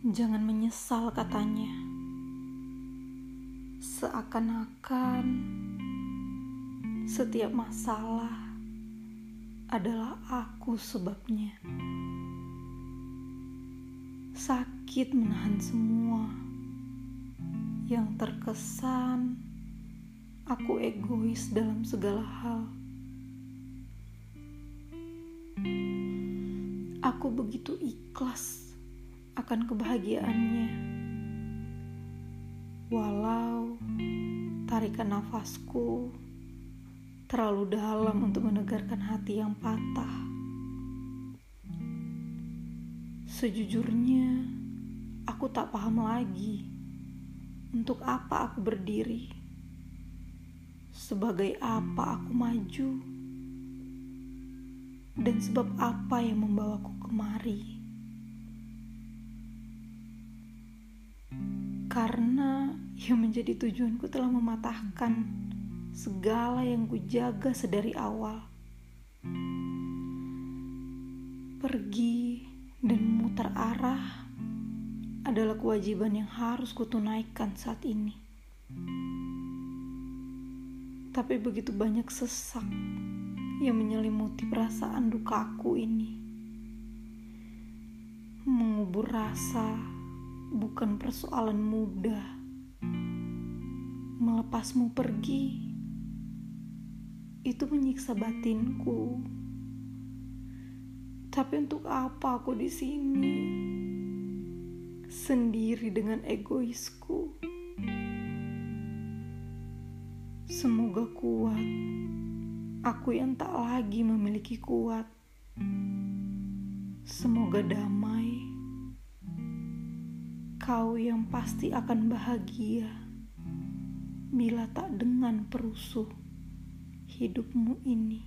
Jangan menyesal katanya. Seakan-akan setiap masalah adalah aku sebabnya. Sakit menahan semua yang terkesan aku egois dalam segala hal. Aku begitu ikhlas akan kebahagiaannya. Walau tarikan nafasku terlalu dalam untuk menegarkan hati yang patah. Sejujurnya, aku tak paham lagi untuk apa aku berdiri. Sebagai apa aku maju? Dan sebab apa yang membawaku kemari? Karena yang menjadi tujuanku telah mematahkan segala yang kujaga sedari awal. Pergi dan memutar arah adalah kewajiban yang harus kutunaikan saat ini. Tapi begitu banyak sesak yang menyelimuti perasaan dukaku ini. Mengubur rasa bukan persoalan mudah. Melepasmu pergi itu menyiksa batinku. Tapi untuk apa aku di sini? Sendiri dengan egoisku. Semoga kuat. Aku yang tak lagi memiliki kuat. Semoga damai Kau yang pasti akan bahagia bila tak dengan perusuh hidupmu ini.